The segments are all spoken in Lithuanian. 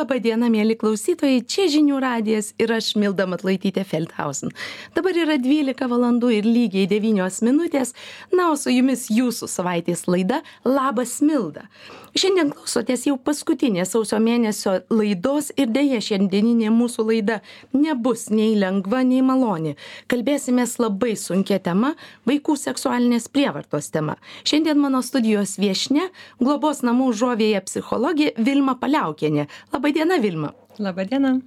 Labą dieną, mėly klausytojai, čia žinių radijas ir aš Milda Matlaitytė Feldhausen. Dabar yra 12 valandų ir lygiai 9 minutės, na, o su jumis jūsų savaitės laida Labas Milda. Šiandien klausotės jau paskutinės sausio mėnesio laidos ir dėja šiandieninė mūsų laida nebus nei lengva, nei maloni. Kalbėsime labai sunkia tema - vaikų seksualinės prievartos tema. Šiandien mano studijos viešne - globos namų žovėje psichologė Vilma Paliaukienė. Labadiena, Vilma. Labadiena.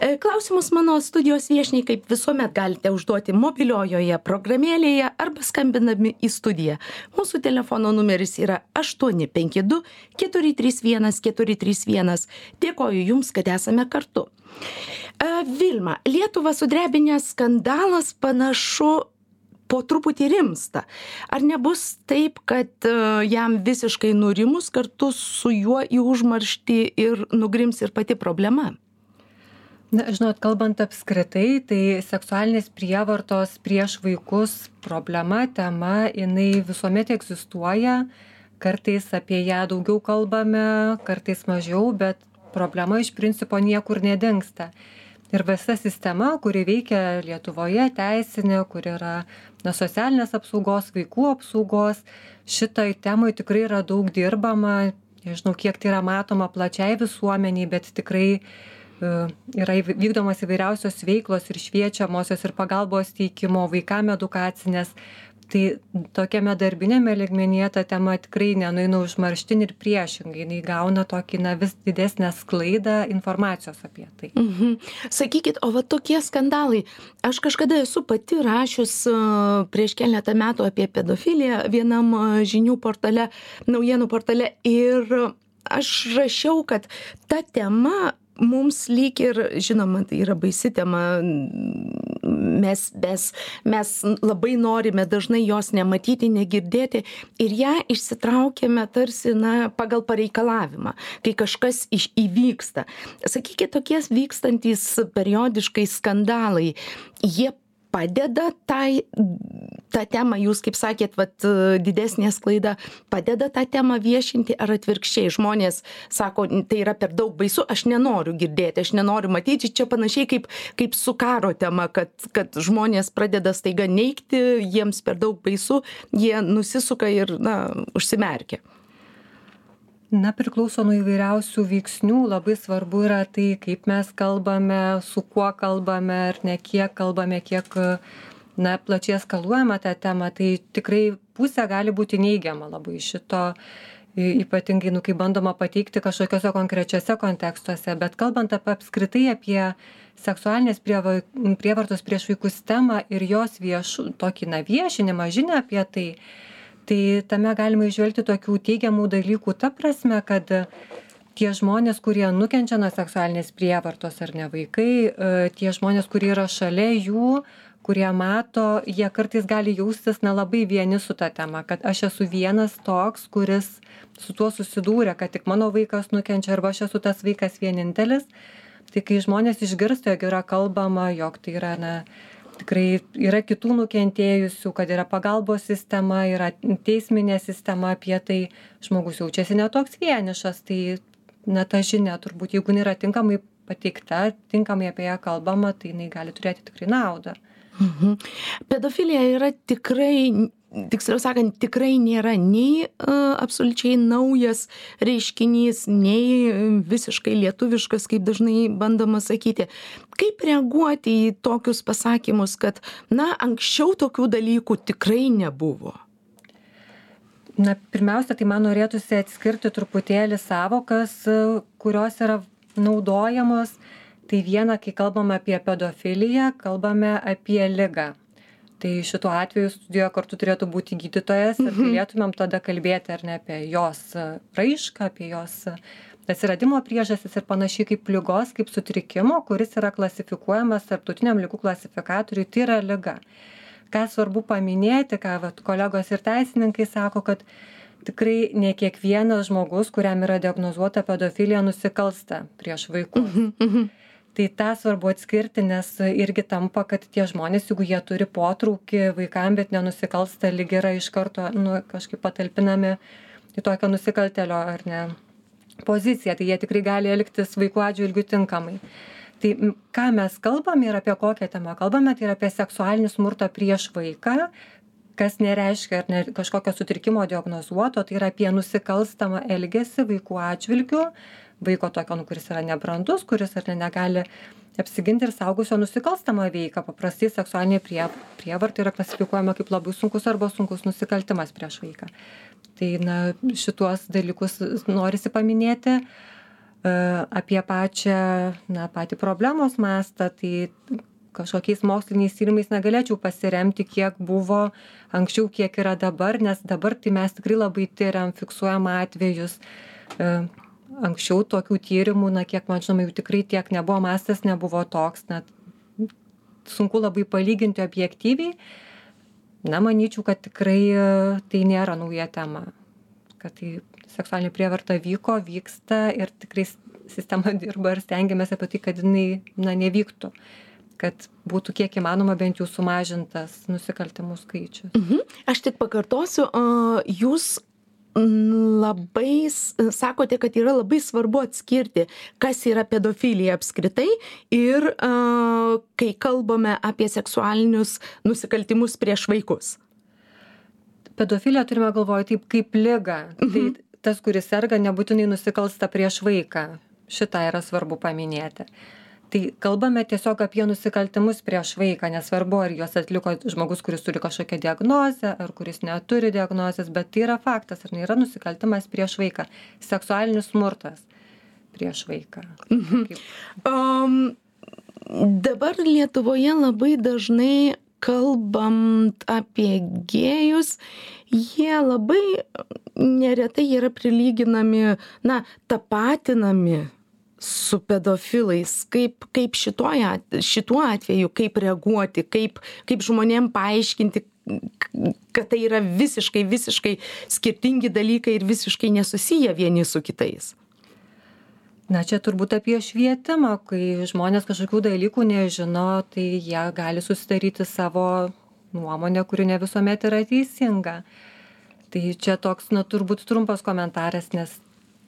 E, klausimus mano studijos viešniai, kaip visuomet, galite užduoti mobiliojoje programėlėje arba skambinami į studiją. Mūsų telefono numeris yra 852 431 431. Dėkoju Jums, kad esame kartu. E, Vilma, Lietuvą sudrebinęs skandalas panašu po truputį rimsta. Ar nebus taip, kad e, jam visiškai nurimus kartu su juo į užmarštį ir nugrims ir pati problema? Na, žinot, kalbant apskritai, tai seksualinės prievartos prieš vaikus problema, tema, jinai visuomet egzistuoja, kartais apie ją daugiau kalbame, kartais mažiau, bet problema iš principo niekur nedingsta ir visa sistema kuri veikia lietuvoje teisinė kur yra na socialinės apsaugos vaikų apsaugos šitoj temoj tikrai yra daug dirbama. Nežinau kiek tai yra matoma plačiai visuomenei bet tikrai e, yra vykdomos įvairiausios veiklos ir šviečiamosios ir pagalbos teikimo vaikam edukacinės tai tokiame darbiniame lygmenyje ta tema tikrai nenueina užmarštin ir priešingai jinai gauna tokį na vis didesnę sklaidą informacijos apie tai mhm. sakykit o va tokie skandalai aš kažkada esu pati rašius prieš keletą metų apie pedofiliją vienam žinių portale naujienų portale ir aš rašiau kad ta tema mums lyg ir žinoma tai yra baisi tema. Mes mes mes labai norime dažnai jos nematyti negirdėti ir ją išsitraukiame tarsi na pagal pareikalavimą kai kažkas iš įvyksta. Sakykit tokie vykstantys periodiškai skandalai jie padeda tai tą temą jūs kaip sakėt vat didesnė sklaida padeda tą temą viešinti ar atvirkščiai? Žmonės sako tai yra per daug baisu aš nenoriu girdėti aš nenoriu matyti. Čia panašiai kaip kaip su karo tema kad kad žmonės pradeda staiga neigti jiems per daug baisu jie nusisuka ir na užsimerkia na priklauso nuo įvairiausių veiksnių labai svarbu yra tai kaip mes kalbame su kuo kalbame ar ne kiek kalbame kiek na plačiai eskaluojame tą temą. Tai tikrai pusė gali būti neigiama labai šito ypatingai nu kai bandoma pateikti kažkokiuose konkrečiuose kontekstuose. Bet kalbant apie apskritai apie seksualinės prieva prievartos prieš vaikus temą ir jos viešu tokį na viešinimą žinią apie tai tai tame galima įžvelgti tokių teigiamų dalykų ta prasme kad tie žmonės kurie nukenčia nuo seksualinės prievartos ar ne vaikai e, tie žmonės kurie yra šalia jų kurie mato jie kartais gali jaustis na labai vieni su ta tema kad aš esu vienas toks kuris su tuo susidūrė kad tik mano vaikas nukenčia arba aš esu tas vaikas vienintelis. Tai kai žmonės išgirsta jog yra kalbama jog tai yra na tikrai yra kitų nukentėjusių kad yra pagalbos sistema yra teisminė sistema apie tai žmogus jaučiasi ne toks vienišas tai na ta žinia turbūt jeigu jinai yra tinkamai pateikta tinkamai apie ją kalbama tai jinai gali turėti tikrai naudą mhm. pedofilija yra tikrai tiksliau sakant tikrai nėra nei absoliučiai naujas reiškinys nei visiškai lietuviškas kaip dažnai bandoma sakyti. Kaip reaguoti į tokius pasakymus kad na anksčiau tokių dalykų tikrai nebuvo? Na pirmiausia tai man norėtųsi atskirti truputėlį sąvokas kurios yra naudojamos. Tai viena kai kalbam apie pedofiliją kalbame apie ligą tai šituo atveju studijoje kartu turėtų būti gydytojas ir mhm. galėtumėm tada kalbėti ar ne apie jos raišką apie jos atsiradimo priežastis ir panašiai kaip ligos kaip sutrikimo kuris yra klasifikuojamas tarptautiniam ligų klasifikatoriuj tai yra liga. Ką svarbu paminėti ką vat kolegos ir teisininkai sako kad tikrai ne kiekvienas žmogus kuriam yra diagnozuota pedofilija nusikalsta prieš vaikus. Mhm, mhm tai tą svarbu atskirti nes irgi tampa kad tie žmonės jeigu jie turi potraukį vaikam bet nenusikalsta lyg yra iš karto nu kažkaip patalpinami į tokio nusikaltėlio ar ne poziciją, tai jie tikrai gali elgtis vaikų atžvilgių tinkamai. Tai ką mes kalbame ir apie kokią temą kalbame, tai yra apie seksualinį smurtą prieš vaiką, kas nereiškia ar ne, kažkokio sutrikimo diagnozuoto, tai yra apie nusikalstamą elgesį vaikų atžvilgių, vaiko tokio, nu, kuris yra nebrandus, kuris ar ne negali apsiginti ir saugusio nusikalstamą veiką. Paprastai seksualinė prie, prievarta yra klasifikuojama kaip labai sunkus arba sunkus nusikaltimas prieš vaiką. Tai na, šituos dalykus norisi paminėti. E, apie pačią, na, patį problemos mastą, tai kažkokiais moksliniais tyrimais negalėčiau pasiremti, kiek buvo anksčiau, kiek yra dabar, nes dabar tai mes tikrai labai tyriam, fiksuojam atvejus. Anksčiau tokių tyrimų, na, kiek man žinoma, jų tikrai tiek nebuvo, mastas nebuvo toks, net sunku labai palyginti objektyviai. Na, manyčiau, kad tikrai e, tai nėra nauja tema. Kad tai seksualinė prievarta vyko, vyksta ir tikrai sistema dirba ir stengiamės apie tai, kad jinai, na, nevyktų kad būtų kiek įmanoma bent jau sumažintas nusikaltimų skaičius. Mhm. Aš tik pakartosiu, jūs labai sakote, kad yra labai svarbu atskirti, kas yra pedofilija apskritai ir uh, kai kalbame apie seksualinius nusikaltimus prieš vaikus. Pedofiliją turime galvoti taip kaip lyga. Mhm. Tai tas, kuris serga, nebūtinai nusikalsta prieš vaiką. Šitą yra svarbu paminėti. Uh, tai kalbame tiesiog apie nusikaltimus prieš vaiką nesvarbu ar juos atliko žmogus kuris turi kažkokią diagnozę ar kuris neturi diagnozės bet tai yra faktas ar ne? Yra nusikaltimas prieš vaiką. Seksualinis smurtas prieš vaiką. Mhm. um, dabar lietuvoje labai dažnai kalbant apie gėjus, jie labai neretai yra prilyginami, na, tapatinami su pedofilais? Kaip kaip šitoj šituo atveju kaip reaguoti kaip kaip žmonėm paaiškinti kad tai yra visiškai visiškai skirtingi dalykai ir visiškai nesusiję vieni su kitais? Na čia turbūt apie švietimą kai žmonės kažkokių dalykų nežino tai jie gali susidaryti savo nuomonę kuri ne visuomet yra teisinga. Tai čia toks na turbūt trumpas komentaras nes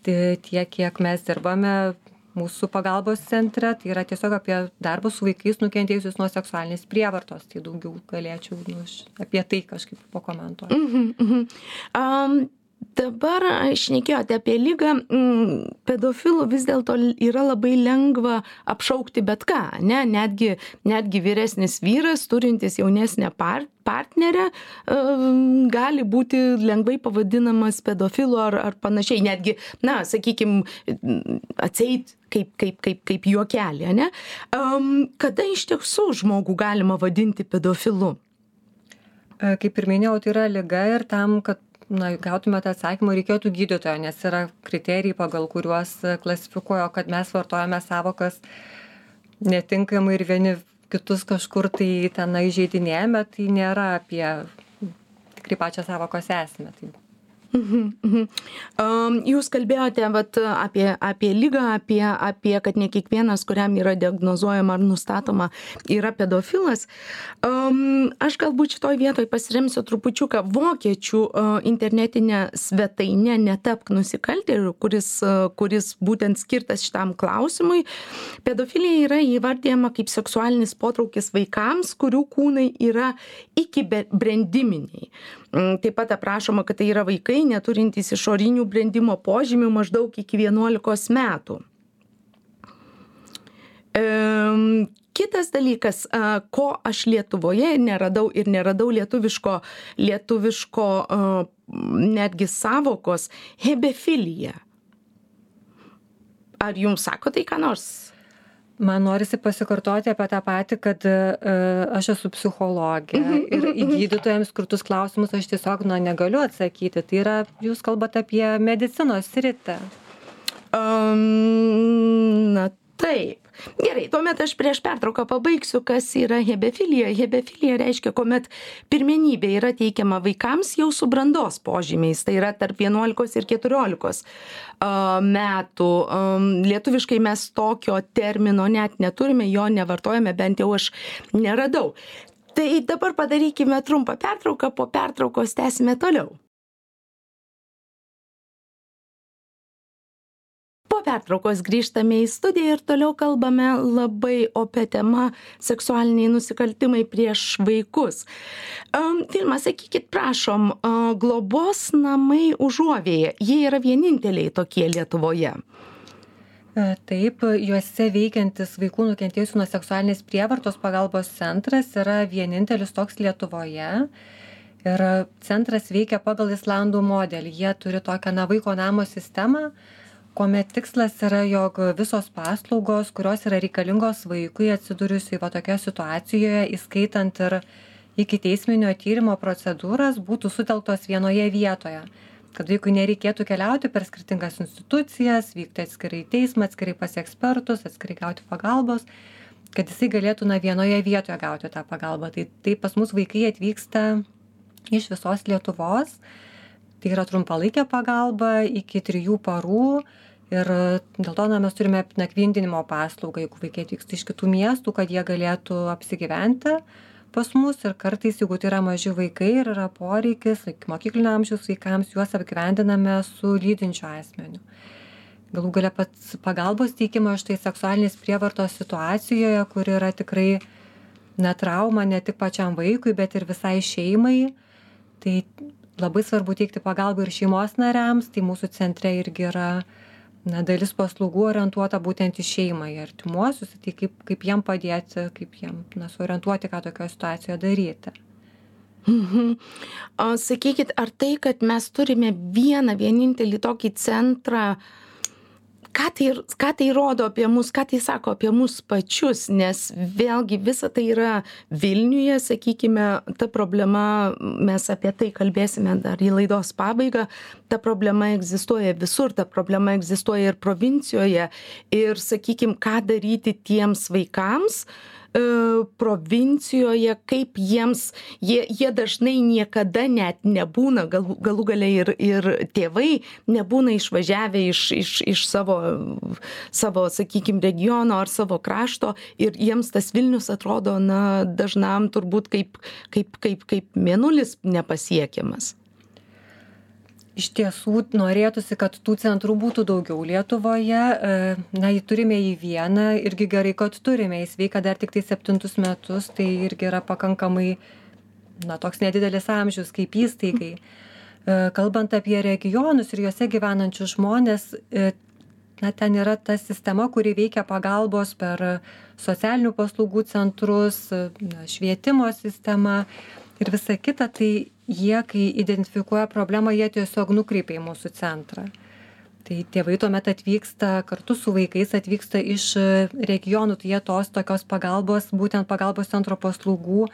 tiek kiek mes dirbame mūsų pagalbos centre. Tai yra tiesiog apie darbą su vaikais nukentėjusius nuo seksualinės prievartos. Tai daugiau galėčiau nu apie tai kažkaip pakomentuoti. Mhm, mhm. Um, dabar šnekėjote apie ligą mm, pedofilų vis dėlto yra labai lengva apšaukti bet ką ane netgi netgi vyresnis vyras turintis jaunesnę par partnerę gali būti lengvai pavadinamas pedofilu ar ar panašiai. Netgi na sakykim atseit kaip kaip kaip kaip juokelį ane kada iš tiesų žmogų galima vadinti pedofilu? Kaip ir minėjau tai yra liga ir tam kad na gautumėte atsakymą reikėtų gydytojo nes yra kriterijai pagal kuriuos klasifikuoja kad mes vartojame sąvokas netinkamai ir vieni kitus kažkur tai tenai įžeidinėjame tai nėra apie tikrai pačią sąvokos esmę tai Mhm, mhm. Um, jūs kalbėjote vat, apie, apie lygą, apie, apie, kad ne kiekvienas, kuriam yra diagnozuojama ar nustatoma, yra pedofilas. Um, aš galbūt šitoj vietoj pasiremsiu trupučiuką vokiečių uh, internetinę svetainę Netapk nusikaltėlių, kuris, uh, kuris būtent skirtas šitam klausimui. Pedofilija yra įvardyjama kaip seksualinis potraukis vaikams, kurių kūnai yra iki brandiminiai. Mm, taip pat aprašoma, kad tai yra vaikai neturintys išorinių brendimo požymių maždaug iki 11 metų. Kitas dalykas, ko aš Lietuvoje neradau ir neradau lietuviško, lietuviško netgi savokos - hebefilija. Ar jums sako tai ką nors? Man norisi pasikartoti apie tą patį kad e, aš esu psichologė mhm, ir mhm, į mhm. gydytojams skirtus klausimus aš tiesiog na negaliu atsakyti. Tai yra jūs kalbat apie medicinos sritį. Um, na taip gerai tuomet aš prieš pertrauką pabaigsiu kas yra hebefilija. Hebefilija reiškia kuomet pirmenybė yra teikiama vaikams jau su brandos požymiais tai yra tarp vienuolikos ir keturiolikos metų. Lietuviškai mes tokio termino net neturime jo nevartojame bent jau aš neradau. Tai dabar padarykime trumpą pertrauką po pertraukos tęsime toliau pertraukos grįžtame į studiją ir toliau kalbame labai opia tema seksualiniai nusikaltimai prieš vaikus. Vilma, sakykit, prašom, globos namai užuovėje, jie yra vieninteliai tokie Lietuvoje. E, taip, juose veikiantis vaikų nukentėjusių nuo seksualinės prievartos pagalbos centras yra vienintelis toks Lietuvoje. Ir centras veikia pagal Islandų modelį. Jie turi tokią na vaiko namo sistemą, kuomet tikslas yra jog visos paslaugos kurios yra reikalingos vaikui atsidūrusiui va tokioje situacijoje įskaitant ir ikiteisminio tyrimo procedūras būtų sutelktos vienoje vietoje. Kad vaikui nereikėtų keliauti per skirtingas institucijas vykti atskirai į teismą atskirai pas ekspertus atskirai gauti pagalbos kad jisai galėtų na vienoje vietoje gauti tą pagalbą. Tai tai pas mus vaikai atvyksta iš visos lietuvos tai yra trumpalaikė pagalba iki trijų parų ir dėl to na mes turime nakvindinimo paslaugą jeigu vaikai atvyksta iš kitų miestų kad jie galėtų apsigyventi pas mus. Ir kartais jeigu tai yra maži vaikai ir yra poreikis ikimokyklinio amžiaus vaikams juos apgyvendiname su lydinčiu asmeniu. Galų gale pats pagalbos teikimas štai seksualinės prievartos situacijoje kur yra tikrai na trauma ne tik pačiam vaikui bet ir visai šeimai. Tai labai svarbu teikti pagalbą ir šeimos nariams. Tai mūsų centre irgi yra na dalis paslaugų orientuota būtent į šeimą į artimuosius. Tai kaip kaip jiem padėti kaip jiem na suorientuoti ką tokioj situacijoj daryti. Mhm. O sakykit, ar tai, kad mes turime vieną vienintelį tokį centrą, uh, ką tai ką tai rodo apie mus ką tai sako apie mus pačius nes vėlgi visa tai yra vilniuje sakykime ta problema mes apie tai kalbėsime dar į laidos pabaigą ta problema egzistuoja visur ta problema egzistuoja ir provincijoje ir sakykim ką daryti tiems vaikams provincijoje, kaip jiems, jie, jie dažnai niekada net nebūna, galų, galų gale ir, ir tėvai nebūna išvažiavę iš, iš, iš savo, savo, sakykime, regiono ar savo krašto ir jiems tas Vilnius atrodo, na, dažnam turbūt kaip, kaip, kaip, kaip mėnulis nepasiekiamas iš tiesų norėtųsi kad tų centrų būtų daugiau lietuvoje. E, na turime jį vieną irgi gerai kad turime. Jis veikia dar tiktai septintus metus tai irgi yra pakankamai na toks nedidelis amžius kaip įstaigai. E, kalbant apie regionus ir juose gyvenančius žmones e, na ten yra ta sistema kuri veikia pagalbos per socialinių paslaugų centrus na švietimo sistema ir visa kita. Tai jie kai identifikuoja problemą jie tiesiog nukreipia į mūsų centrą. Tai tėvai tuomet atvyksta kartu su vaikais atvyksta iš regionų tai jie tos tokios pagalbos būtent pagalbos centro paslaugų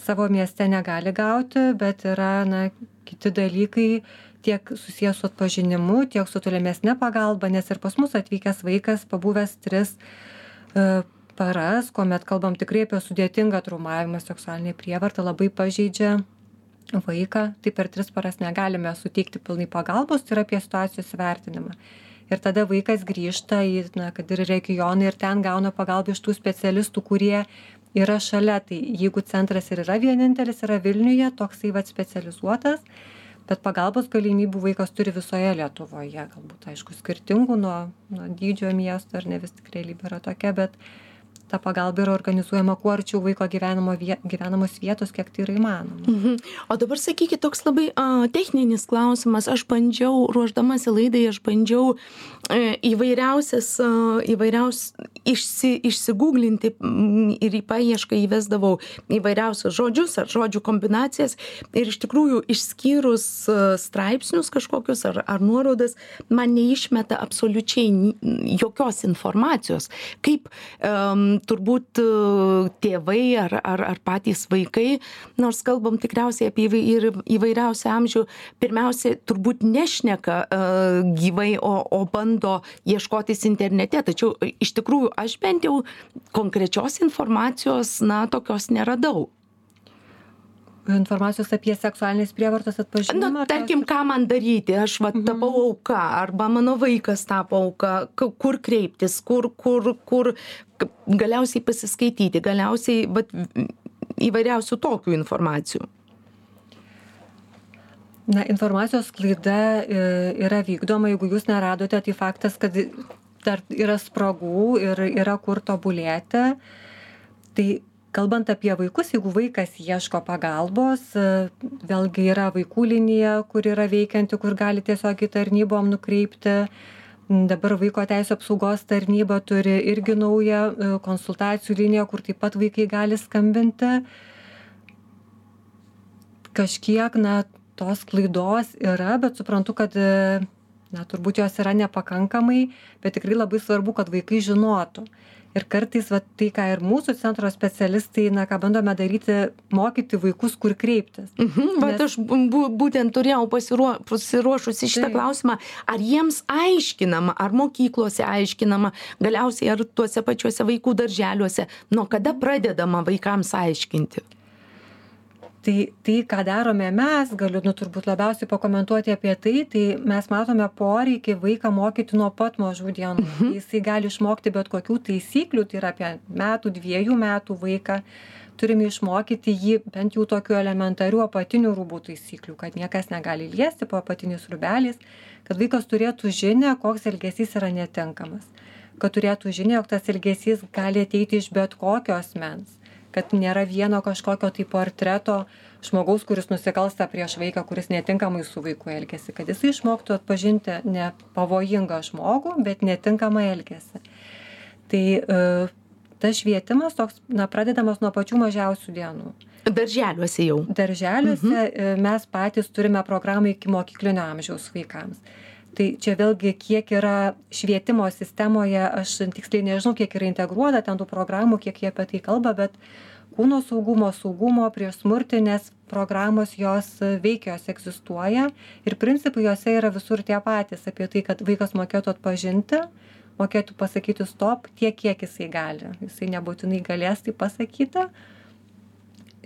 savo mieste negali gauti bet yra na kiti dalykai tiek susiję su atpažinimu tiek su tolimesne pagalba nes ir pas mus atvykęs vaikas pabuvęs tris e, paras kuomet kalbam tikrai apie sudėtingą traumavimą seksualinę prievartą labai pažeidžia vaiką tai per tris paras negalime suteikti pilnai pagalbos tai yra apie situacijos įvertinimą ir tada vaikas grįžta į na kad ir regioną ir ten gauna pagalbą iš tų specialistų kurie yra šalia. Tai jeigu centras ir yra vienintelis yra vilniuje toksai vat specializuotas bet pagalbos galimybių vaikas turi visoje lietuvoje. Galbūt aišku skirtingų nuo nuo dydžio miesto ar ne vis tik realybė yra tokia bet ta pagalba yra organizuojama kuo arčiau vaiko gyvenamo vie gyvenamos vietos kiek tai yra įmanoma. Mhm. o dabar sakykit toks labai a techninis klausimas. Aš bandžiau ruošdamasi laidai aš bandžiau e, įvairiausias a įvairiaus išsi išsigūglinti ir į paiešką įvesdavau įvairiausius žodžius ar žodžių kombinacijas. Ir iš tikrųjų išskyrus straipsnius kažkokius ar ar nuorodas man neišmeta absoliučiai jokios informacijos. Kaip am turbūt e, tėvai ar ar ar patys vaikai nors kalbam tikriausiai apie įvai ir įvairiausią amžių pirmiausia turbūt nešneka e, gyvai o o bando ieškotis internete tačiau iš tikrųjų aš bent jau konkrečios informacijos na tokios neradau informacijos apie seksualinės prievartos atpažinimą? Na, tarkim, ką man daryti, aš va, mhm. tapau auka, arba mano vaikas tapo auka, kur kreiptis, kur, kur, kur galiausiai pasiskaityti, galiausiai va, įvairiausių tokių informacijų. Na, informacijos klaida e, yra vykdoma, jeigu jūs neradote, tai faktas, kad dar yra spragų ir yra kur tobulėti. Tai kalbant apie vaikus, jeigu vaikas ieško pagalbos, vėlgi yra vaikų linija, kur yra veikianti, kur gali tiesiog į tarnybom nukreipti. Dabar vaiko teisų apsaugos tarnyba turi irgi naują e, konsultacijų liniją, kur taip pat vaikai gali skambinti. Kažkiek, na, tos klaidos yra, bet suprantu, kad na turbūt jos yra nepakankamai bet tikrai labai svarbu kad vaikai žinotų ir kartais vat tai ką ir mūsų centro specialistai na ką bandome daryti mokyti vaikus kur kreiptis. Mhm, vat aš bu būtent turėjau pasiruo pasiruošusi šitą klausimą ar jiems aiškinama ar mokyklose aiškinama galiausiai ar tuose pačiuose vaikų darželiuose nuo kada pradedama vaikams aiškinti tai tai ką darome mes galiu nu turbūt labiausiai pakomentuoti apie tai tai mes matome poreikį vaiką mokyti nuo pat mažų dienų. Mhm. jisai gali išmokti bet kokių taisyklių tai yra apie metų dviejų metų vaiką. Turime išmokyti jį bent jau tokių elementarių apatinių rūbų taisyklių kad niekas negali liesti po apatiniais rūbeliais kad vaikas turėtų žinią koks elgesys yra netinkamas. Kad turėtų žinią jog tas elgesys gali ateiti iš bet kokio asmens kad nėra vieno kažkokio tai portreto žmogaus kuris nusikalsta prieš vaiką kuris netinkamai su vaiku elgiasi kad jisai išmoktų atpažinti ne pavojingą žmogų bet netinkamą elgesį. Tai e, tas švietimas toks na pradedamas nuo pačių mažiausių dienų. Darželiuose jau. Darželiuose e, mes patys turime programą ikimokyklinio amžiaus vaikams tai čia vėlgi kiek yra švietimo sistemoje aš tiksliai nežinau kiek yra integruota ten tų programų kiek jie apie tai kalba bet kūno saugumo saugumo prieš smurtinės programos jos veikia jos egzistuoja ir principai jose yra visur tie patys apie tai kad vaikas mokėtų atpažinti mokėtų pasakyti stop tiek kiek jisai gali. Jisai nebūtinai galės tai pasakyti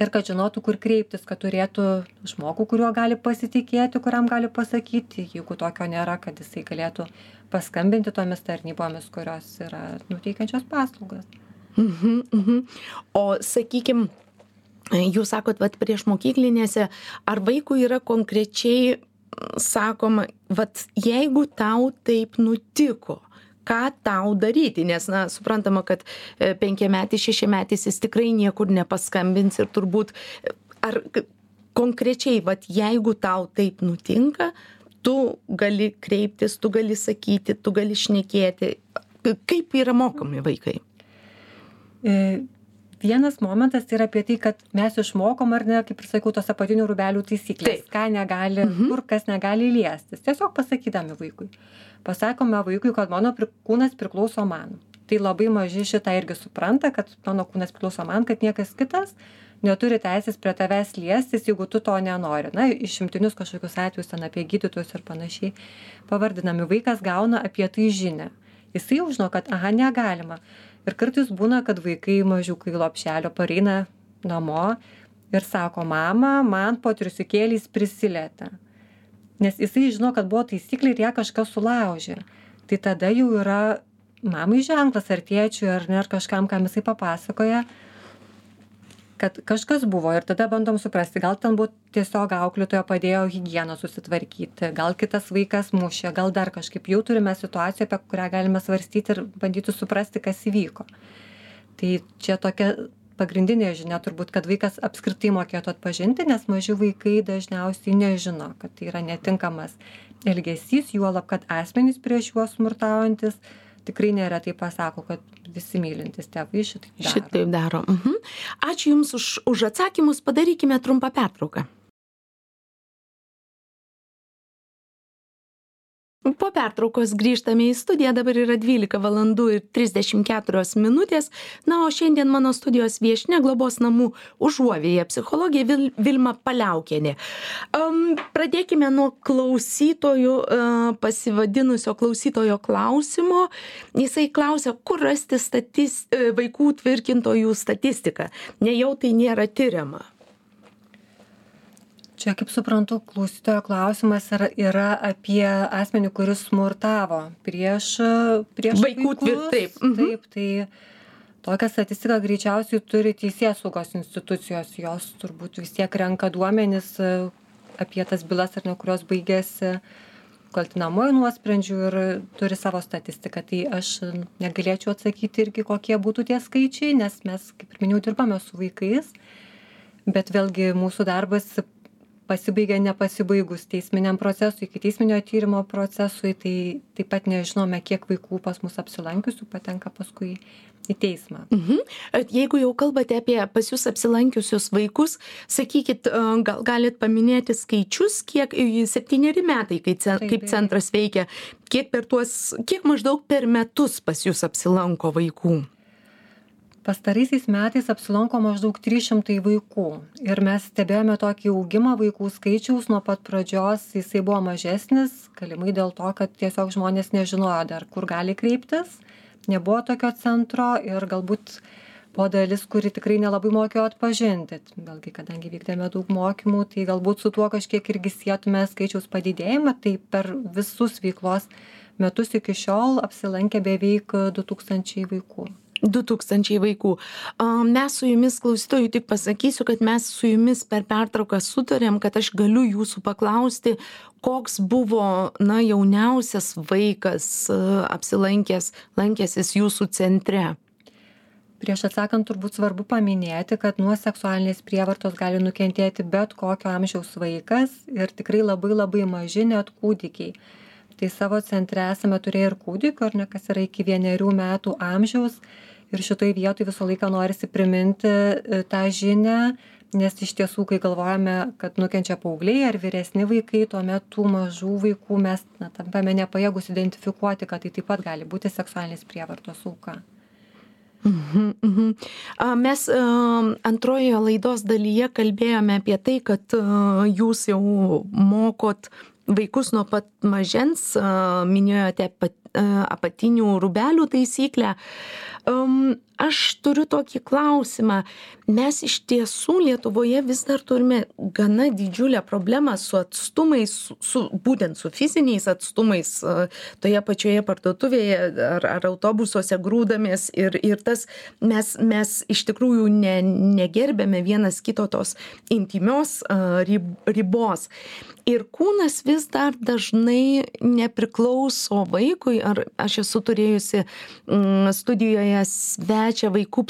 ir kad žinotų kur kreiptis kad turėtų žmogų kuriuo gali pasitikėti kuriam gali pasakyti jeigu tokio nėra kad jisai galėtų paskambinti tomis tarnybomis kurios yra nu teikiančios paslaugas Mhm, mhm. O sakykim, jūs sakot, vat prieš mokyklinėse, ar vaikui yra konkrečiai sakoma, vat jeigu tau taip nutiko, ką tau daryti, nes, na, suprantama, kad e, penkiametis, šešiametis jis tikrai niekur nepaskambins ir turbūt, e, ar konkrečiai, vat jeigu tau taip nutinka, tu gali kreiptis, tu gali sakyti, tu gali šnekėti, kaip yra mokomi vaikai. Vienas momentas tai yra apie tai, kad mes išmokom, ar ne, kaip ir sakiau, tos apatinių rūbelių taisyklės, ką negali, Mhm. kur kas negali liestis. Tiesiog pasakydami vaikui. Pasakome vaikui, kad mano pri- kūnas priklauso man. Tai labai maži šitą irgi supranta, kad mano kūnas priklauso man, kad niekas kitas neturi teisės prie tavęs liestis, jeigu tu to nenori. Na, išimtinius kažkokius atvejus ten apie gydytojus ir panašiai pavardinami. Vaikas gauna apie tai žinę. Jisai jau žino, kad, aha, negalima. Ir kartais būna, kad vaikai mažiukai lopšelio pareina namo ir sako, mama, man po triusikėliais prisilietė. Nes jisai žino, kad buvo taisyklė ir ją kažkas sulaužė. Tai tada jau yra mamai ženklas ar tėčiui ar ne, ar kažkam, kam jisai papasakoja, kad kažkas buvo ir tada bandom suprasti, gal ten buvo tiesiog auklėtojo padėjo higieną susitvarkyti, gal kitas vaikas mušė, gal dar kažkaip jau turime situaciją, apie kurią galime svarstyti ir bandyti suprasti, kas įvyko. Tai čia tokia pagrindinė žinia turbūt, kad vaikas apskritai mokėtų atpažinti, nes maži vaikai dažniausiai nežino, kad tai yra netinkamas elgesys, juolab, kad asmenys prieš juos smurtaujantis tikrai neretai pasako, kad visi mylintys tėvai šitaip daro. Šitaip daro. Mhm. Ačiū Jums už, už atsakymus, padarykime trumpą pertrauką. Pertraukos grįžtame į studiją, dabar yra 12 valandų ir 34 minutės. Na, o šiandien mano studijos viešne globos namų užuovėje psichologė Vil, Vilma Paliaukienė. Um, pradėkime nuo klausytojų, uh, pasivadinusio klausytojo klausimo. Jisai klausia, kur rasti statis, e, vaikų tvirkintojų statistiką. Nejau tai nėra tyriama. Čia, kaip suprantu, klausytojo klausimas yra, yra apie asmenį, kuris smurtavo prieš, prieš Vaikų taip, mhm. taip. Tai tokią statistiką greičiausiai turi teisės saugos institucijos. Jos turbūt vis tiek renka duomenis e, apie tas bylas, ar ne, kurios baigėsi kaltinamuoju nuosprendžiu ir turi savo statistiką tai aš negalėčiau atsakyti irgi kokie būtų tie skaičiai nes mes kaip ir minėjau dirbame su vaikais bet vėlgi mūsų darbas pasibaigia nepasibaigus teisminiam procesui ikiteisminio tyrimo procesui tai taip pat nežinome kiek vaikų pas mus apsilankiusių patenka paskui į teismą. Mhm. Jeigu jau kalbate apie pas jūs apsilankiusius vaikus, sakykit, gal galit paminėti skaičius, kiek septyneri metai, kai ce, kaip centras veikia, kiek per tuos, kiek maždaug per metus pas jūs apsilanko vaikų? Pastaraisiais metais apsilanko maždaug trys šimtai vaikų ir mes stebėjome tokį augimą vaikų skaičiaus nuo pat pradžios. Jisai buvo mažesnis galimai dėl to kad tiesiog žmonės nežinojo dar kur gali kreiptis. Nebuvo tokio centro ir galbūt buvo dalis kuri tikrai nelabai mokėjo atpažinti. Vėlgi kadangi vykdėme daug mokymų tai galbūt su tuo kažkiek irgi sietume skaičiaus padidėjimą. Tai per visus veiklos metus iki šiol apsilankė beveik du tūkstančiai vaikų du tūkstančiai vaikų. Mes su jumis klausytojui tik pasakysiu kad mes su jumis per pertrauką sutarėm kad aš galiu jūsų paklausti koks buvo na jauniausias vaikas apsilankęs lankęsis jūsų centre? Prieš atsakant turbūt svarbu paminėti kad nuo seksualinės prievartos gali nukentėti bet kokio amžiaus vaikas ir tikrai labai labai maži net kūdikiai. Tai savo centre esame turėję ir kūdikių ar ne kas yra iki vienerių metų amžiaus ir šitoj vietoj visą laiką norisi priminti e, tą žinią nes iš tiesų kai galvojame kad nukenčia paaugliai ar vyresni vaikai tuomet tų mažų vaikų mes na tampame nepajėgūs identifikuoti kad tai taip pat gali būti seksualinės prievartos auka Mhm, mhm. Mes antrojoje laidos dalyje kalbėjome apie tai, kad jūs jau mokot vaikus nuo pat mažens, minėjote apatinių rubelių taisyklę. Um, aš turiu tokį klausimą. Mes iš tiesų Lietuvoje vis dar turime gana didžiulę problemą su atstumais, su, su, būtent su fiziniais atstumais toje pačioje parduotuvėje ar, ar autobusuose grūdamės ir, ir tas mes, mes iš tikrųjų ne, negerbėme vienas kito tos intimios rib, ribos. Ir kūnas vis dar dažnai nepriklauso vaikui, ar aš esu turėjusi mm, studijoje svečią vaikų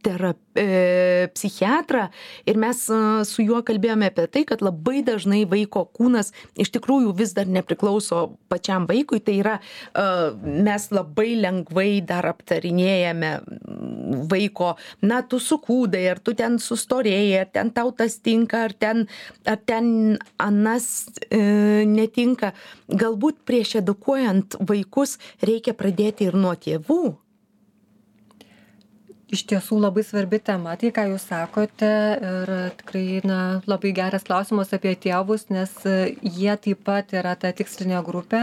psichoterapeutą e, psichiatrą ir mes e, su juo kalbėjome apie tai, kad labai dažnai vaiko kūnas iš tikrųjų vis dar nepriklauso pačiam vaikui, tai yra e, mes labai lengvai dar aptarinėjame vaiko, na, tu sukūdai, ar tu ten sustorėjai, ar ten tau tas tinka, ar ten, ar ten anas e, netinka. Galbūt prieš edukuojant vaikus reikia pradėti ir nuo tėvų iš tiesų labai svarbi tema tai ką jūs sakote ir tikrai na labai geras klausimas apie tėvus nes jie taip pat yra ta tikslinė grupė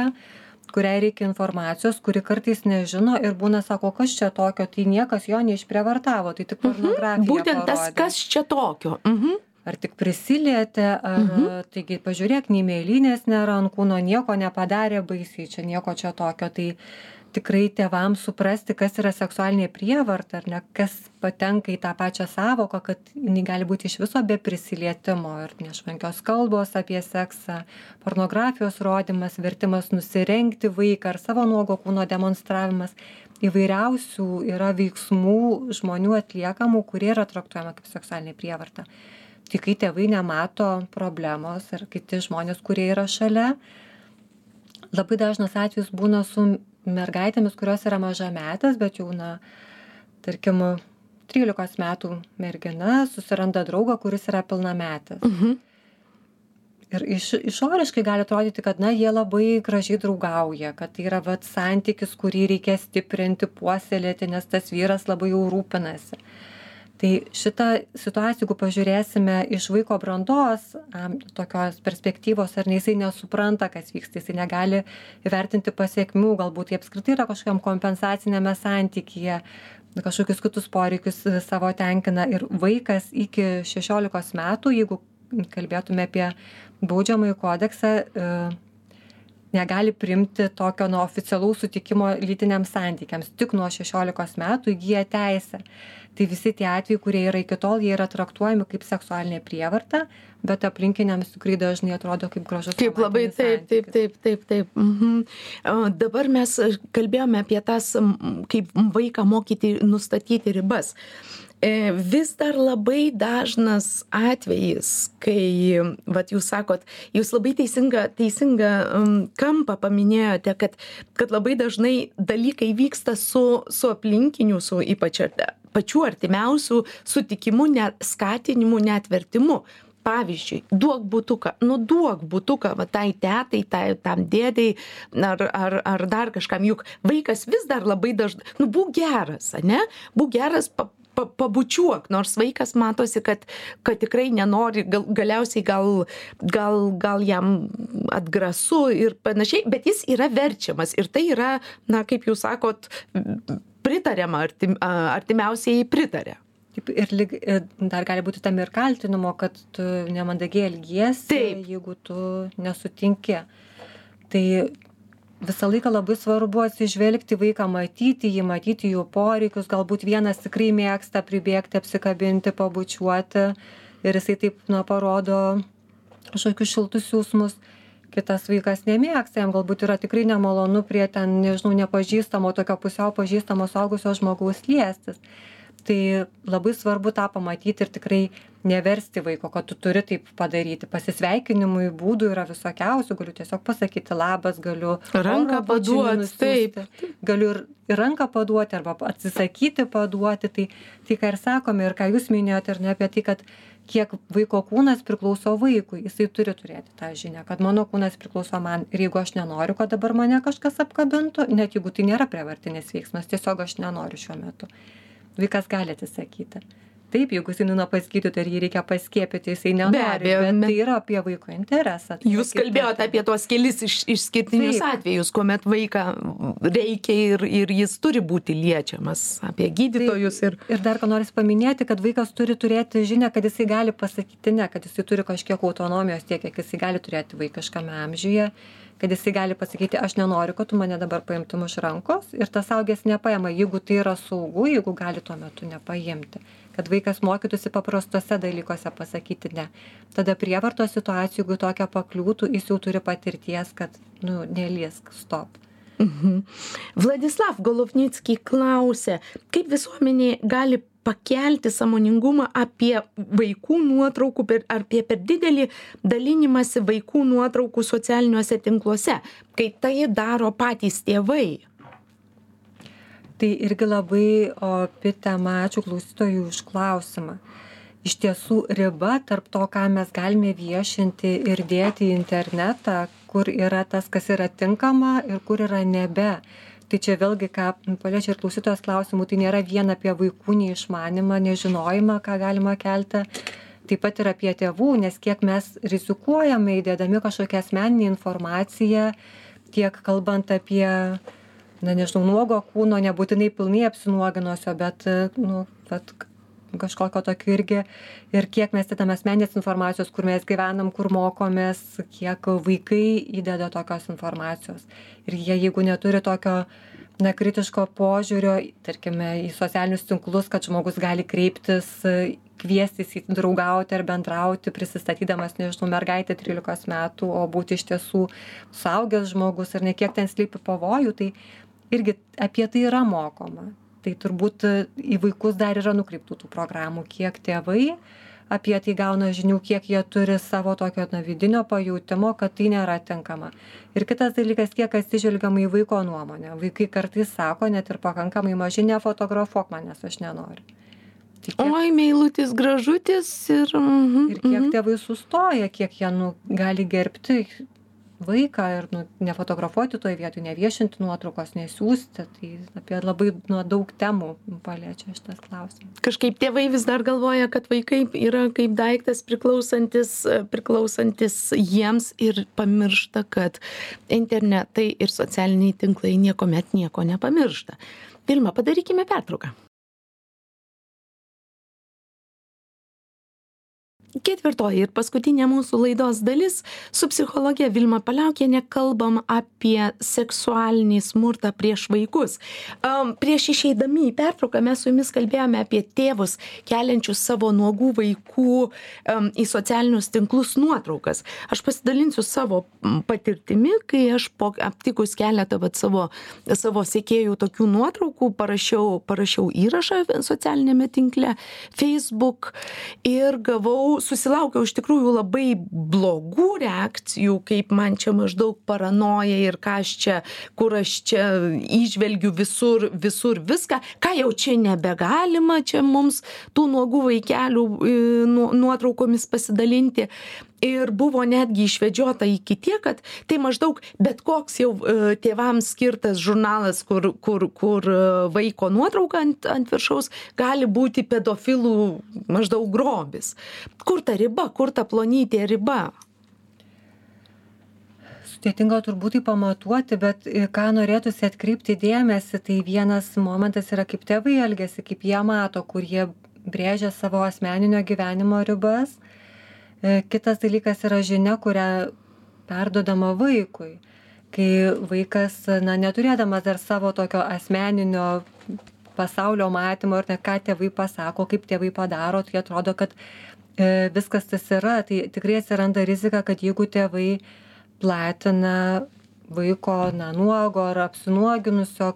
kuriai reikia informacijos kuri kartais nežino ir būna sako kas čia tokio tai niekas jo neišprievartavo tai tik mhm. pornografija būtent tas kas čia tokio mhm ar tik prisilietė, ar mhm. taigi pažiūrėk, nei mėlynės nėra ant kūno, nieko nepadarė baisiai, čia nieko čia tokio. Tai tikrai tėvams suprasti kas yra seksualinė prievarta ar ne kas patenka į tą pačią sąvoką kad jinai gali būti iš viso be prisilietimo ir nešvankios kalbos apie seksą pornografijos rodymas vertimas nusirengti vaiką ar savo nuogo kūno demonstravimas. Įvairiausių yra veiksmų žmonių atliekamų kurie yra traktuojama kaip seksualinė prievarta. Tik kai tėvai nemato problemos ar kiti žmonės kurie yra šalia labai dažnas atvejis būna su mergaitėmis, kurios yra mažametės, bet jau, na, tarkim, 13 metų mergina susiranda draugą, kuris yra pilnametis. Mhm. Ir iš, išoriškai gali atrodyti, kad, na, jie labai gražiai draugauja, kad tai yra vat santykis, kurį reikia stiprinti, puoselėti, nes tas vyras labai jau rūpinasi. Mhm tai šita situacija jeigu pažiūrėsime iš vaiko brandos am tokios perspektyvos ar ne jisai nesupranta kas vyksta jisai negali įvertinti pasekmių galbūt jie apskritai yra kažkokiam kompensaciniame santykyje kažkokius kitus poreikius e, savo tenkina ir vaikas iki šešiolikos metų jeigu kalbėtume apie baudžiamąjį kodeksą e, negali priimti tokio na oficialaus sutikimo lytiniams santykiams. Tik nuo šešiolikos metų įgyja teisę tai visi tie atvejai kurie yra iki tol jie yra traktuojami kaip seksualinė prievarta bet aplinkiniams tikrai dažnai atrodo kaip gražus Kaip labai taip, taip, taip, taip, taip. Mhm. Dabar mes kalbėjome apie tas, kaip vaiką mokyti nustatyti ribas. E, Vis dar labai dažnas atvejis, kai, vat jūs sakot, jūs labai teisingą, teisingą um, kampą paminėjote, kad, kad labai dažnai dalykai vyksta su, su aplinkiniu, su ypač ar- pačių artimiausių sutikimu, net skatinimu, net vertimu. Pavyzdžiui, duok būtuką, nu duok būtuką, va tai tetai, tai tam dėdai ar, ar, ar dar kažkam, juk vaikas vis dar labai dažnai, nu būk geras, ne? Būk geras, pa, pa, pabučiuok, nors vaikas matosi, kad, kad tikrai nenori, gal, galiausiai gal, gal, gal jam atgrasu ir panašiai, bet jis yra verčiamas ir tai yra, na, kaip jūs sakot, pritariama, artim, a, artimiausiai pritarė. Taip, ir lyg, ir dar gali būti tam ir kaltinimo, kad tu nemandagiai elgiesi, Taip. jeigu tu nesutinki. Tai visą laiką labai svarbu atsižvelgti į vaiką, matyti jį, matyti jų poreikius. Galbūt vienas tikrai mėgsta pribėgti, apsikabinti, pabučiuoti ir jisai taip, na, parodo kažkokius šiltus jausmus. Kitas vaikas nemėgsta, jam galbūt yra tikrai nemalonu prie ten, nežinau, nepažįstamo, tokio pusiau pažįstamo saugusio žmogaus liestis tai labai svarbu tą pamatyti ir tikrai neversti vaiko, kad tu turi taip padaryti. Pasisveikinimui būdų yra visokiausių, galiu tiesiog pasakyti labas, galiu Ranką paduot, nusiųsti, Galiu ir, ir ranką paduoti arba atsisakyti paduoti. Tai, tai ką ir sakome ir ką jūs minėjote, ir ne apie tai, kad kiek vaiko kūnas priklauso vaikui, jisai turi turėti tą žinią, kad mano kūnas priklauso man ir jeigu aš nenoriu, kad dabar mane kažkas apkabintų, net jeigu tai nėra prievartinis veiksmas, tiesiog aš nenoriu šiuo metu vaikas gali atsisakyti. Taip, jeigu jisai nuna paskyti, tai ir jį reikia paskiepyti, jisai nenori. abejo, bet tai yra apie vaiko interesą. Tai Jūs kalbėjote apie tuos kelis iš, išskirtinius Taip. atvejus, kuomet vaiką reikia ir, ir jis turi būti liečiamas, apie gydytojus ir... Ir dar ką noriu paminėti, kad vaikas turi turėti žinę, kad jisai gali pasakyti ne, kad jisai turi kažkiek autonomijos tiek, kiek jisai gali turėti vaikiškame amžiuje, kad jisai gali pasakyti, aš nenoriu, kad tu mane dabar paimtum už rankos ir tas augęs nepaima, jeigu tai yra saugu, jeigu gali tuo metu nepaimti. Kad vaikas mokytųsi paprastuose dalykuose pasakyti ne. Tada prievartos situacijų, jeigu tokia pakliūtų, jis jau turi patirties, kad, nu, neliesk, stop. Mhm. Vladislav Golovnicki klausė, kaip visuomenė gali pakelti samoningumą apie vaikų nuotraukų per, apie per didelį dalinimąsi vaikų nuotraukų socialiniuose tinkluose, kai tai daro patys tėvai. Tai irgi labai opi tema, ačiū klausytojui už klausimą. Iš tiesų riba tarp to, ką mes galime viešinti ir dėti į internetą, kur yra tas, kas yra tinkama ir kur yra nebe. Tai čia vėlgi, ką paliečia ir klausytojos klausimų, tai nėra vien apie vaikų neišmanimą, nežinojimą, ką galima kelti, taip pat ir apie tėvų, nes kiek mes rizikuojame įdėdami kažkokią asmeninę informaciją, tiek kalbant apie na nežinau nuogo kūno nebūtinai pilnai apsinuoginusio bet nu vat kažkokio tokio irgi ir kiek mes įdedam asmeninės informacijos kur mes gyvenam kur mokomės kiek vaikai įdeda tokios informacijos. Ir jie jeigu neturi tokio na kritiško požiūrio tarkime į socialinius tinklus kad žmogus gali kreiptis kviestis į draugauti ar bendrauti prisistatydamas nežinau mergaitė trylikos metų o būti iš tiesų suaugęs žmogus ir ne kiek ten slypi pavojų tai irgi apie tai yra mokoma tai turbūt į vaikus dar yra nukreiptų tų programų kiek tėvai apie tai gauna žinių kiek jie turi savo tokio na vidinio pajautimo kad tai nėra tinkama. Ir kitas dalykas kiek atsižvelgiama į vaiko nuomonę. Vaikai kartais sako net ir pakankamai maži nefotografuok manęs aš nenoriu. Tai kiek- Oi, meilutis, gražutis ir... mhm, ir kiek mhm. tėvai sustoja kiek jie nu gali gerbti vaiką ir nu nefotografuoti toj vietoj neviešinti nuotraukos nesiųsti tai apie labai nu daug temų paliečia šitas klausimas Kažkaip tėvai vis dar galvoja, kad vaikai yra kaip daiktas priklausantis, priklausantis jiems ir pamiršta, kad internetai ir socialiniai tinklai niekuomet nieko nepamiršta. Vilma, padarykime pertrauką. Ketvirtoji ir paskutinė mūsų laidos dalis. Su psichologe vilma paliaukiene kalbam apie seksualinį smurtą prieš vaikus. Am prieš išeidami į pertrauką mes su jumis kalbėjome apie tėvus keliančius savo nuogų vaikų am į socialinius tinklus nuotraukas. Aš pasidalinsiu savo patirtimi kai aš po aptikus keletą vat savo savo sekėjų tokių nuotraukų parašiau parašiau įrašą socialiniame tinkle facebook ir gavau susilaukiau iš tikrųjų labai blogų reakcijų kaip man čia maždaug paranoja ir ką aš čia kur aš čia įžvelgiu visur visur viską ką jau čia nebegalima čia mums tų nuogų vaikelių nu nuotraukomis pasidalinti ir buvo netgi išvedžiota iki tiek kad tai maždaug bet koks jau tėvams skirtas žurnalas kur kur kur vaiko nuotrauka ant ant viršaus gali būti pedofilų maždaug grobis. Kur ta riba kur ta plonytė riba? Sudėtinga turbūt tai pamatuoti bet ką norėtųsi atkreipti dėmesį tai vienas momentas yra kaip tėvai elgiasi kaip jie mato kur jie brėžia savo asmeninio gyvenimo ribas. e, kitas dalykas yra žinia kurią perduodama vaikui. Kai vaikas na neturėdamas dar savo tokio asmeninio pasaulio matymo ir ne ką tėvai pasako kaip tėvai padaro tai atrodo kad e, viskas tas yra. Tai tikrai atsiranda rizika kad jeigu tėvai platina vaiko na nuogo ar apsinuoginusio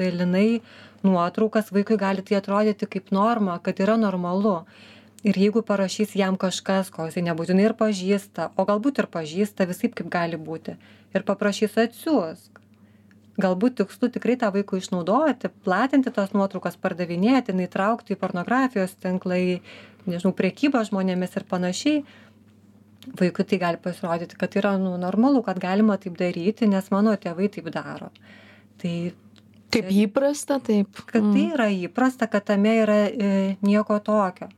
dalinai nuotraukas vaikui gali tai atrodyti kaip norma kad yra normalu ir jeigu parašys jam kažkas ko jisai nebūtinai ir pažįsta o galbūt ir pažįsta visaip kaip gali būti ir paprašys atsiųsk. Galbūt tikslu tikrai tą vaikui išnaudoti platinti tas nuotraukas pardavinėti na įtraukti į pornografijos tinklą į nežinau prekybą žmonėmis ir panašiai. Vaikui tai gali pasirodyti kad yra nu normalu kad galima taip daryti nes mano tėvai taip daro. Tai kaip įprasta taip. Kad tai mm. yra įprasta kad tame yra e, nieko tokio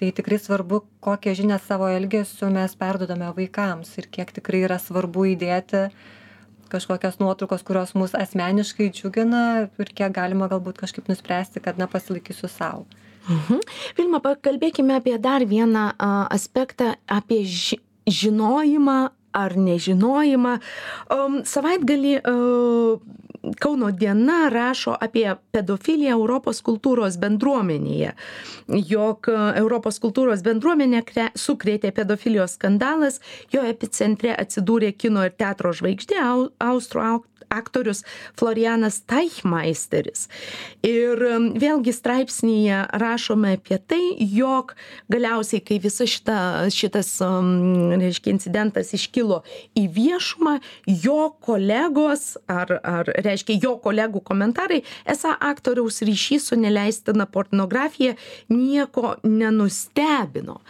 tai tikrai svarbu kokią žinią savo elgesiu mes perduodame vaikams ir kiek tikrai yra svarbu įdėti kažkokias nuotraukos kurios mus asmeniškai džiugina ir kiek galima galbūt kažkaip nuspręsti kad na pasilaikysiu sau Mhm. Vilma, pakalbėkime apie dar vieną a, aspektą, apie ži žinojimą ar nežinojimą. Um, savaitgalį uh, Kauno diena rašo apie pedofiliją Europos kultūros bendruomenėje, jog Europos kultūros bendruomenė sukrėtė pedofilijos skandalas, jo epicentre atsidūrė kino ir teatro žvaigždė, austrų aktorius Florianas Teichmeisteris. Ir vėlgi straipsnėje rašome apie tai, jog galiausiai, kai visa šita, šitas, reiškia, incidentas iškilo į viešumą, jo kolegos, ar, ar reiškia, jo kolegų komentarai, esą aktoriaus ryšys su neleistina pornografija nieko nenustebino.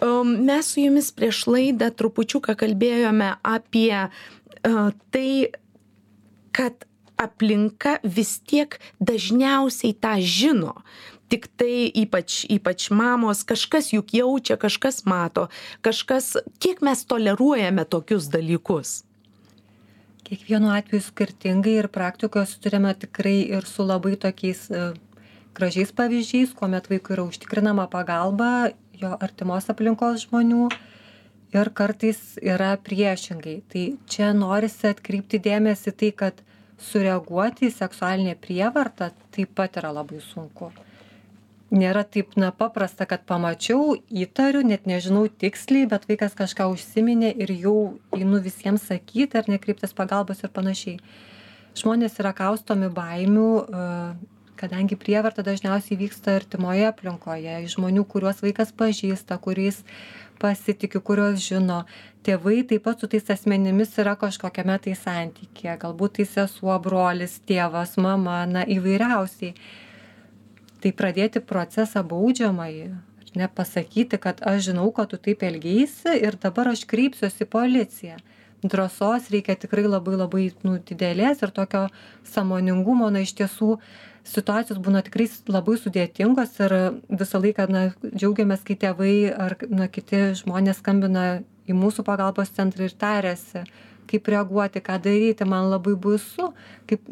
Mes su jumis prieš laidą trupučiuką kalbėjome apie uh, tai, kad aplinka vis tiek dažniausiai tą žino. Tiktai ypač ypač mamos kažkas juk jaučia kažkas mato kažkas kiek mes toleruojame tokius dalykus? Kiekvienu atveju skirtingai ir praktikoje susiduriame tikrai ir su labai tokiais e, gražiais pavyzdžiais kuomet vaikui yra užtikrinama pagalba jo artimos aplinkos žmonių ir kartais yra priešingai. Tai čia norisi atkreipti dėmesį tai kad sureaguoti į seksualinę prievartą taip pat yra labai sunku. Nėra taip na paprasta kad pamačiau įtariu net nežinau tiksliai bet vaikas kažką užsiminė ir jau einu visiems sakyti ar ne kreiptis pagalbos ir panašiai. Žmonės yra kaustomi baimių e, kadangi prievarta dažniausiai vyksta artimoje aplinkoje iš žmonių kuriuos vaikas pažįsta kuriais pasitiki kuriuos žino. Tėvai taip pat su tais asmenimis yra kažkokiame tai santykyje. Galbūt tai sesuo brolis tėvas mama na įvairiausiai. Tai pradėti procesą baudžiamąjį ar ne pasakyti kad aš žinau kad tu taip elgeisi ir dabar aš kreipsiuosi į policiją. Drąsos reikia tikrai labai labai nu didelės ir tokio sąmoningumo na iš tiesų situacijos būna tikrai labai sudėtingos ir visą laiką na džiaugiamės kai tėvai ar na kiti žmonės skambina į mūsų pagalbos centrą ir tariasi kaip reaguoti ką daryti. Man labai baisu kaip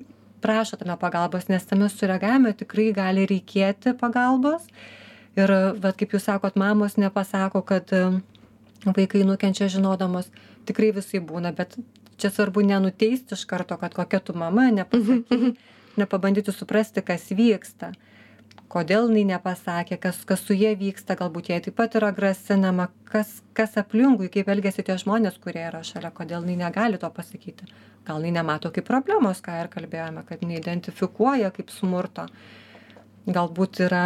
prašo tame pagalbos nes tame sureagavime tikrai gali reikėti pagalbos. Ir vat kaip jūs sakot mamos nepasako kad vaikai nukenčia žinodamos. Tikrai visaip būna bet čia svarbu nenuteisti iš karto kad kokia tu mama nepasakei nepabandyti suprasti kas vyksta. Kodėl jinai nepasakė kas kas su ja vyksta galbūt jai taip pat yra grasinama kas kas aplinkui kaip elgiasi tie žmonės kurie yra šalia kodėl jinai negali to pasakyti. Gal jinai nemato kaip problemos ką ir kalbėjome kad neidentifikuoja kaip smurto. Galbūt yra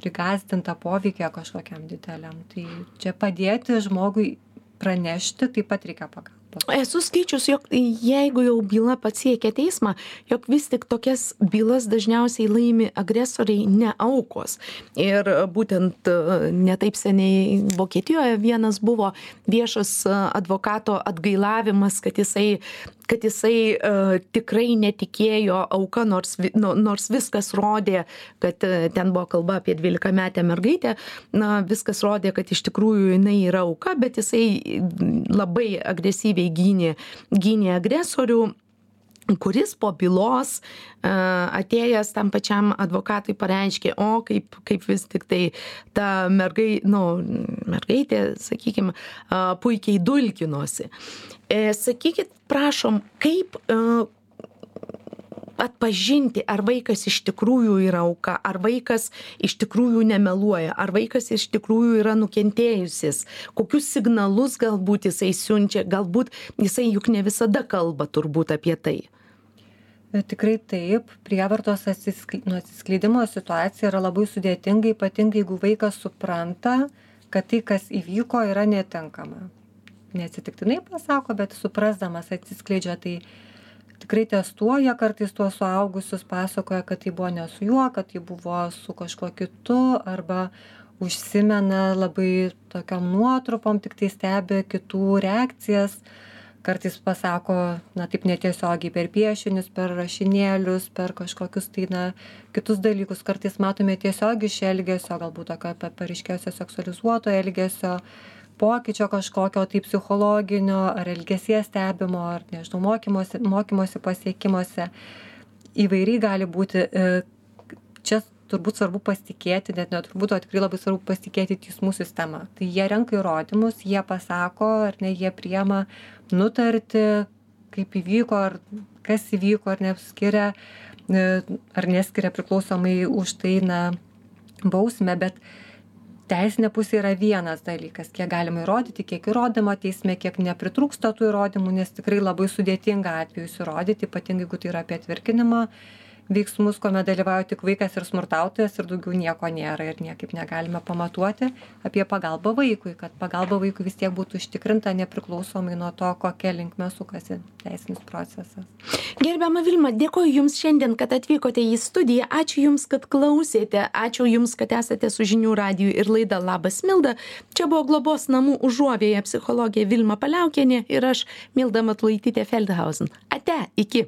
prigąsdinta poveikio kažkokiam dideliam. Tai čia padėti žmogui pranešti taip pat reikia pagalbos Esu skaičius, jog jeigu jau byla pasiekia teismą, jog vis tik tokias bylas dažniausiai laimi agresoriai, ne aukos. Ir būtent e, netaip seniai Vokietijoje vienas buvo viešas e, advokato atgailavimas, kad jisai kad jisai uh, tikrai netikėjo auka, nors, nu, nors viskas rodė, kad uh, ten buvo kalba apie 12 metę mergaitę, na, viskas rodė, kad iš tikrųjų jinai yra auka, bet jisai labai agresyviai gynė, gynė agresorių kuris po bylos uh, atėjęs tam pačiam advokatui pareiškė, o kaip, kaip vis tik tai ta mergai, nu, mergaitė, sakykime, uh, puikiai dulkinosi. E, sakykit, prašom, kaip e, atpažinti, ar vaikas iš tikrųjų yra auka, ar vaikas iš tikrųjų nemeluoja, ar vaikas iš tikrųjų yra nukentėjusis, kokius signalus galbūt jisai siunčia, galbūt jisai juk ne visada kalba turbūt apie tai. Tikrai taip, prievartos nu, atsiskleidimo situacija yra labai sudėtinga, ypatingai jeigu vaikas supranta, kad tai, kas įvyko, yra netinkama neatsitiktinai pasako, bet suprasdamas atsiskleidžia, tai tikrai testuoja kartais tuos suaugusius, pasakoja, kad tai buvo ne su juo, kad tai buvo su kažkuo kitu, arba užsimena labai tokiam nuotrupom, tik tai stebi kitų reakcijas. Kartais pasako, na taip netiesiogiai per piešinius, per rašinėlius, per kažkokius tai, na, kitus dalykus. Kartais matome tiesiog iš elgesio, galbūt tokio pareiškėjusio seksualizuoto elgesio, pokyčio kažkokio tai psichologinio ar elgesyje stebimo ar nežinau mokymosi mokymosi pasiekimuose. Įvairiai gali būti e, čia turbūt svarbu pasitikėti net ne turbūt o tikrai labai svarbu pasitikėti teismų sistema. Tai jie renka įrodymus jie pasako ar ne jie priema nutartį kaip įvyko ar kas įvyko ar neskiria e, ar neskiria priklausomai už tai na bausmę bet teisinė pusė yra vienas dalykas kiek galima įrodyti kiek įrodymo teisme kiek nepritrūksta tų įrodymų nes tikrai labai sudėtinga atvejus įrodyti ypatingai jeigu tai yra apie tvirkinimo veiksmus kuomet dalyvauja tik vaikas ir smurtautojas ir daugiau nieko nėra ir niekaip negalime pamatuoti apie pagalbą vaikui kad pagalba vaikui vis tiek būtų užtikrinta nepriklausomai nuo to kokia linkme sukasi teisinis procesas. Gerbiama vilma dėkoju jums šiandien kad atvykote į studiją. Ačiū jums kad klausėte. Ačiū jums kad esate su žinių radiju ir laida labas milda. Čia buvo globos namų užuovėja psichologė vilma paliaukienė ir aš milda matulaitytė feldhausen. Ate iki